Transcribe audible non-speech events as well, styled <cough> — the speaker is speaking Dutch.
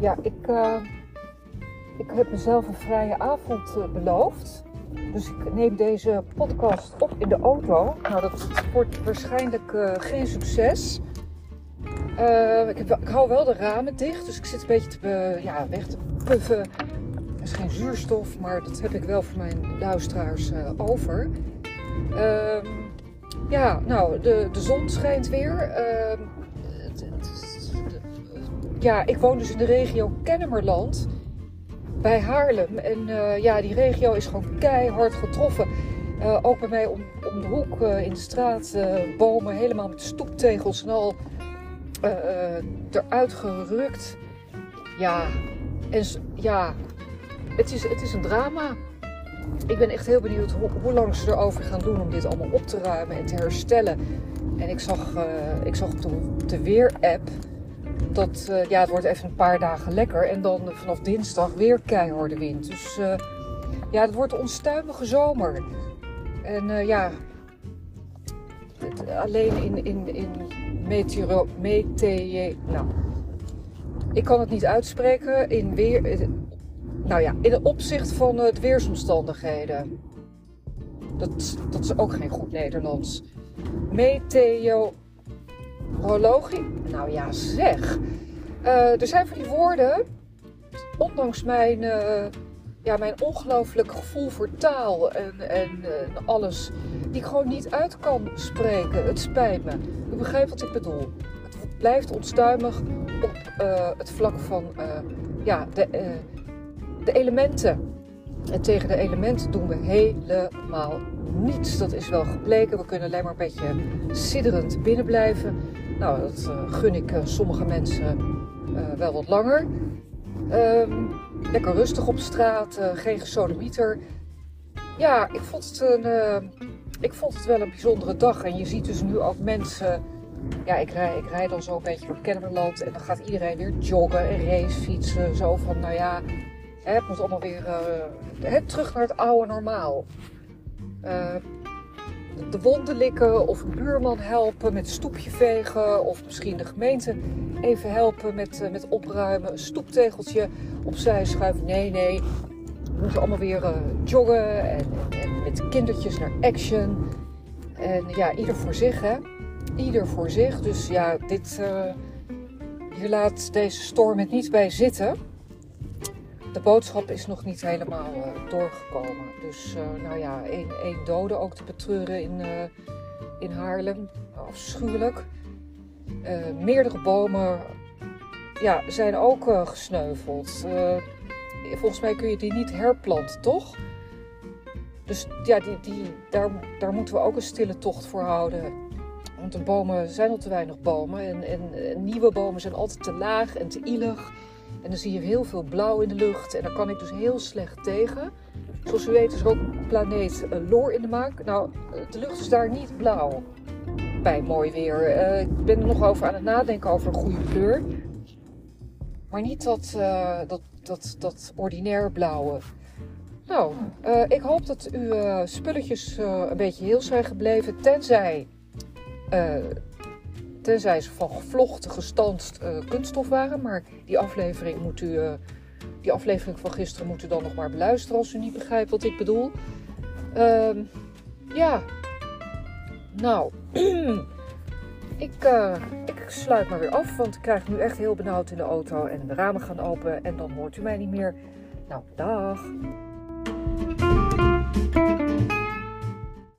Ja, ik, uh, ik heb mezelf een vrije avond uh, beloofd. Dus ik neem deze podcast op in de auto. Nou, dat wordt waarschijnlijk uh, geen succes. Ik, heb, ik, hou wel de ramen dicht, dus ik zit een beetje te ja, weg te puffen. Er is geen zuurstof, maar dat heb ik wel voor mijn luisteraars over. Ehm, ja, nou, de, de zon schijnt weer. Ja, ik woon dus in de regio Kennemerland bij Haarlem. En uh, ja, die regio is gewoon keihard getroffen. Uh, ook bij mij om, om de hoek uh, in de straat, bomen helemaal met stoeptegels en al eruit gerukt. Ja, en ja, het is, het is een drama. Ik ben echt heel benieuwd hoe, hoe lang ze erover gaan doen om dit allemaal op te ruimen en te herstellen. En ik zag, ik zag op de, de weer-app dat uh, ja, het wordt even een paar dagen lekker. En dan vanaf dinsdag weer keiharde wind. Dus uh, ja, het wordt een onstuimige zomer. En uh, ja, het, alleen in, in, in meteoro, mete, nou, ik kan het niet uitspreken. In weer, nou ja, in het opzicht van het weersomstandigheden. Dat, dat is ook geen goed Nederlands. Meteo Horologie? Nou ja, zeg. Uh, er zijn van die woorden, ondanks mijn, uh, ja, mijn ongelooflijk gevoel voor taal en, en uh, alles, die ik gewoon niet uit kan spreken. Het spijt me. U begrijpt wat ik bedoel. Het blijft onstuimig op het vlak van ja, de, de elementen. En tegen de elementen doen we helemaal niets. Dat is wel gebleken. We kunnen alleen maar een beetje sidderend binnen blijven. Nou, dat uh, gun ik uh, sommige mensen uh, wel wat langer. Um, lekker rustig op straat, geen gesodemieter. Ja, ik vond, het een, ik vond het wel een bijzondere dag. En je ziet dus nu ook mensen... Ja, ik rij, ik rij dan zo een beetje door Kennemerland. En dan gaat iedereen weer joggen en racefietsen. Zo van, nou ja, het moet allemaal weer hè, terug naar het oude normaal de wonden likken of een buurman helpen met stoepje vegen of misschien de gemeente even helpen met, uh, met opruimen, een stoeptegeltje opzij schuiven. Nee, nee, we moeten allemaal weer joggen en, en, met kindertjes naar action. En ja, ieder voor zich hè. Ieder voor zich. Dus ja, dit, hier laat deze storm het niet bij zitten de boodschap is nog niet helemaal uh, doorgekomen. Dus uh, nou ja, één, één dode ook te betreuren in, uh, in Haarlem. Afschuwelijk. meerdere bomen ja, zijn ook gesneuveld. volgens mij kun je die niet herplanten, toch? Dus ja, die, die, daar, daar moeten we ook een stille tocht voor houden. Want de bomen zijn al te weinig bomen. En, en, en nieuwe bomen zijn altijd te laag en te ielig. En dan zie je heel veel blauw in de lucht. En daar kan ik dus heel slecht tegen. Zoals u weet is ook planeet uh, Loor in de maak. Nou, de lucht is daar niet blauw. Bij mooi weer. Uh, ik ben er nog over aan het nadenken over een goede kleur. Maar niet dat, dat, dat, dat ordinair blauwe. Nou, ik hoop dat uw spulletjes een beetje heel zijn gebleven. Tenzij Tenzij ze van gevlochten, gestanst uh, kunststof waren. Maar die aflevering moet u. Uh, die aflevering van gisteren moet u dan nog maar beluisteren als u niet begrijpt wat ik bedoel. Uh, ja. Nou. <clears throat> ik, uh, ik sluit maar weer af, want ik krijg nu echt heel benauwd in de auto. En de ramen gaan open en dan hoort u mij niet meer. Nou, dag.